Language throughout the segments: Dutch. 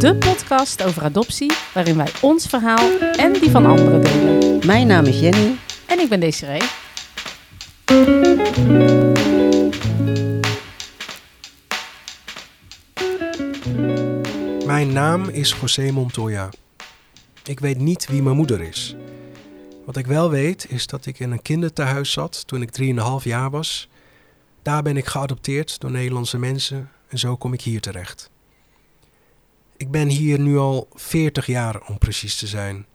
De podcast over adoptie, waarin wij ons verhaal en die van anderen delen. Mijn naam is Jenny. En ik ben Desiree. Mijn naam is José Montoya. Ik weet niet wie mijn moeder is. Wat ik wel weet is dat ik in een kinderthuis zat toen ik 3,5 jaar was. Daar ben ik geadopteerd door Nederlandse mensen en zo kom ik hier terecht. Ik ben hier nu al 40 jaar om precies te zijn.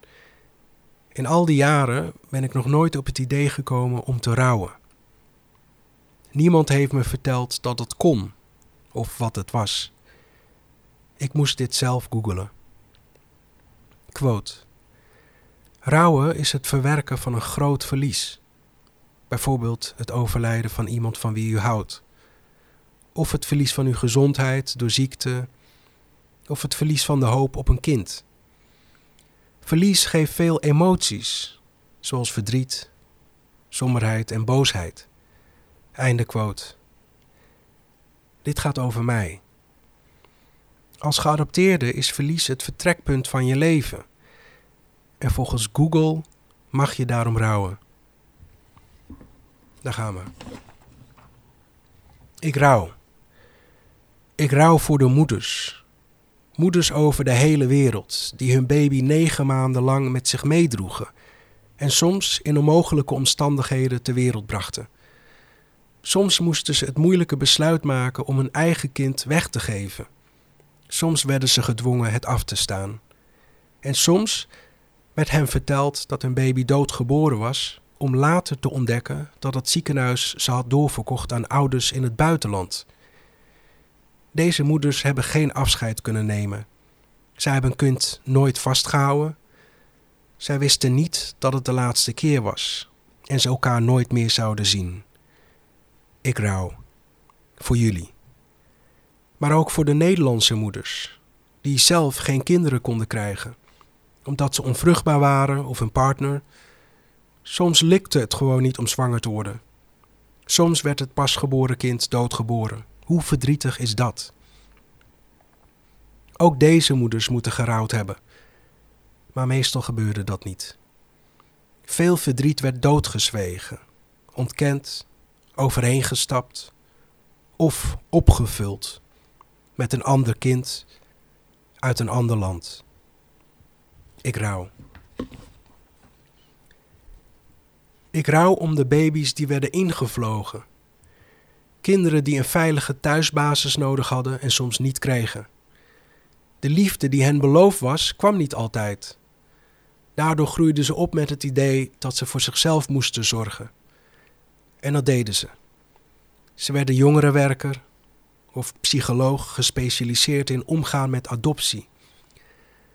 In al die jaren ben ik nog nooit op het idee gekomen om te rouwen. Niemand heeft me verteld dat het kon of wat het was. Ik moest dit zelf googelen. Quote. Rouwen is het verwerken van een groot verlies. Bijvoorbeeld het overlijden van iemand van wie u houdt. Of het verlies van uw gezondheid door ziekte. Of het verlies van de hoop op een kind. Verlies geeft veel emoties, zoals verdriet, somberheid en boosheid. Einde quote. Dit gaat over mij. Als geadopteerde is verlies het vertrekpunt van je leven. En volgens Google mag je daarom rouwen. Daar gaan we. Ik rouw. Ik rouw voor de moeders. Moeders over de hele wereld die hun baby negen maanden lang met zich meedroegen en soms in onmogelijke omstandigheden ter wereld brachten. Soms moesten ze het moeilijke besluit maken om hun eigen kind weg te geven. Soms werden ze gedwongen het af te staan. En soms werd hen verteld dat hun baby doodgeboren was, om later te ontdekken dat het ziekenhuis ze had doorverkocht aan ouders in het buitenland. Deze moeders hebben geen afscheid kunnen nemen. Zij hebben hun kind nooit vastgehouden. Zij wisten niet dat het de laatste keer was en ze elkaar nooit meer zouden zien. Ik rouw. Voor jullie. Maar ook voor de Nederlandse moeders, die zelf geen kinderen konden krijgen, omdat ze onvruchtbaar waren of een partner. Soms likte het gewoon niet om zwanger te worden. Soms werd het pasgeboren kind doodgeboren. Hoe verdrietig is dat? Ook deze moeders moeten gerouwd hebben. Maar meestal gebeurde dat niet. Veel verdriet werd doodgezwegen, ontkend, overheengestapt of opgevuld met een ander kind uit een ander land. Ik rouw. Ik rouw om de baby's die werden ingevlogen. Kinderen die een veilige thuisbasis nodig hadden en soms niet kregen. De liefde die hen beloofd was, kwam niet altijd. Daardoor groeiden ze op met het idee dat ze voor zichzelf moesten zorgen. En dat deden ze. Ze werden jongerenwerker of psycholoog gespecialiseerd in omgaan met adoptie.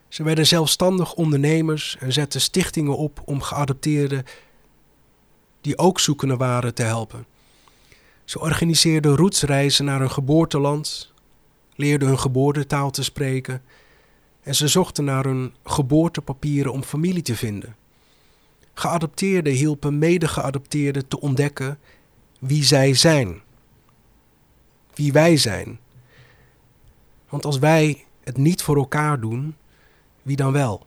Ze werden zelfstandig ondernemers en zetten stichtingen op om geadopteerden die ook zoekende waren te helpen. Ze organiseerden roetsreizen naar hun geboorteland, leerden hun geboortetaal te spreken en ze zochten naar hun geboortepapieren om familie te vinden. Geadopteerden hielpen mede-geadopteerden te ontdekken wie zij zijn, wie wij zijn. Want als wij het niet voor elkaar doen, wie dan wel?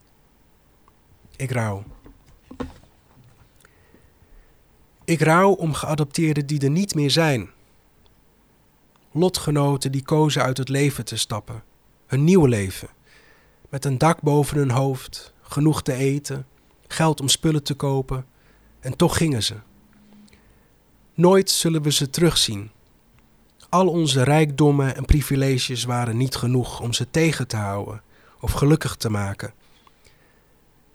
Ik rouw. Ik rouw om geadopteerden die er niet meer zijn. Lotgenoten die kozen uit het leven te stappen, hun nieuwe leven. Met een dak boven hun hoofd, genoeg te eten, geld om spullen te kopen, en toch gingen ze. Nooit zullen we ze terugzien. Al onze rijkdommen en privileges waren niet genoeg om ze tegen te houden of gelukkig te maken.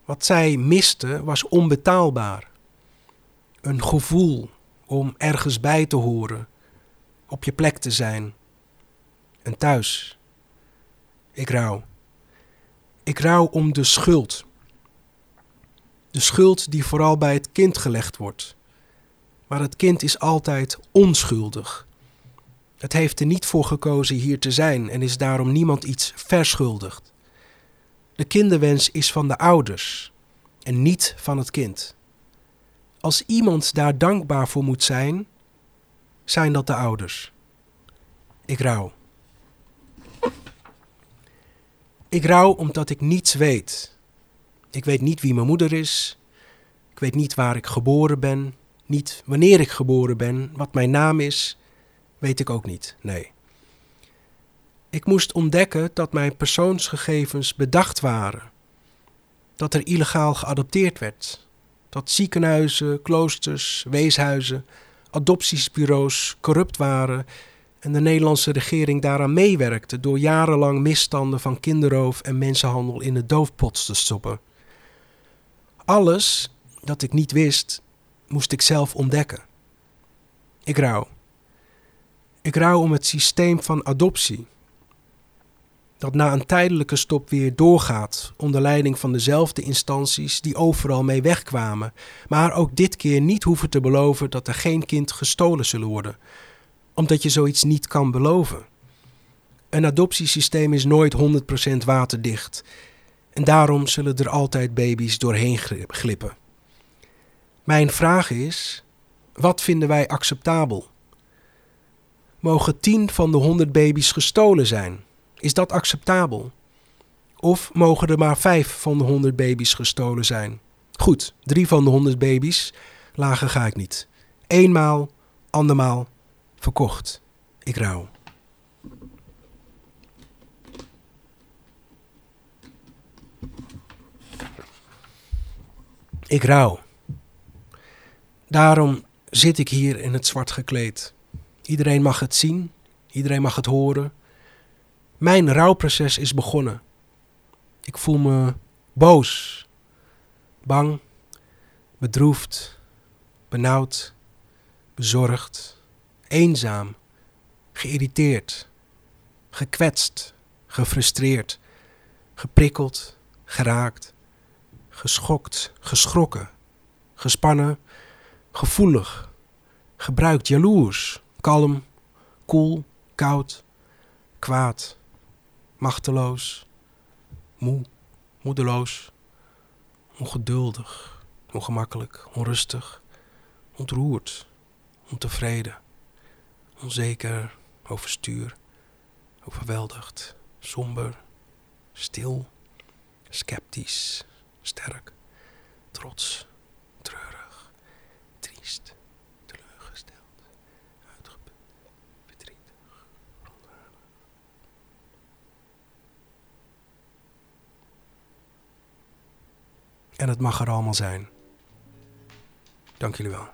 Wat zij misten was onbetaalbaar. Een gevoel om ergens bij te horen, op je plek te zijn. En thuis. Ik rouw. Ik rouw om de schuld. De schuld die vooral bij het kind gelegd wordt. Maar het kind is altijd onschuldig. Het heeft er niet voor gekozen hier te zijn en is daarom niemand iets verschuldigd. De kinderwens is van de ouders en niet van het kind. Als iemand daar dankbaar voor moet zijn, zijn dat de ouders. Ik rouw. Ik rouw omdat ik niets weet. Ik weet niet wie mijn moeder is. Ik weet niet waar ik geboren ben. Niet wanneer ik geboren ben. Wat mijn naam is. Weet ik ook niet. Nee. Ik moest ontdekken dat mijn persoonsgegevens bedacht waren. Dat er illegaal geadopteerd werd. Dat ziekenhuizen, kloosters, weeshuizen, adoptiesbureaus corrupt waren en de Nederlandse regering daaraan meewerkte door jarenlang misstanden van kinderroof en mensenhandel in de doofpot te stoppen. Alles dat ik niet wist, moest ik zelf ontdekken. Ik rouw. Ik rouw om het systeem van adoptie. Dat na een tijdelijke stop weer doorgaat onder leiding van dezelfde instanties die overal mee wegkwamen, maar ook dit keer niet hoeven te beloven dat er geen kind gestolen zullen worden, omdat je zoiets niet kan beloven. Een adoptiesysteem is nooit 100% waterdicht en daarom zullen er altijd baby's doorheen glippen. Mijn vraag is: wat vinden wij acceptabel? Mogen 10 van de 100 baby's gestolen zijn? Is dat acceptabel? Of mogen er maar 5 van de 100 baby's gestolen zijn? Goed, 3 van de 100 baby's, lager ga ik niet. Eenmaal, andermaal, verkocht. Ik rouw. Ik rouw. Daarom zit ik hier in het zwart gekleed. Iedereen mag het zien, iedereen mag het horen. Mijn rouwproces is begonnen. Ik voel me boos, bang, bedroefd, benauwd, bezorgd, eenzaam, geïrriteerd, gekwetst, gefrustreerd, geprikkeld, geraakt, geschokt, geschrokken, gespannen, gevoelig, gebruikt, jaloers, kalm, koel, koud, kwaad, machteloos, moe, moedeloos, ongeduldig, ongemakkelijk, onrustig, ontroerd, ontevreden, onzeker, overstuur, overweldigd, somber, stil, sceptisch, sterk, trots, en het mag er allemaal zijn. Dank jullie wel.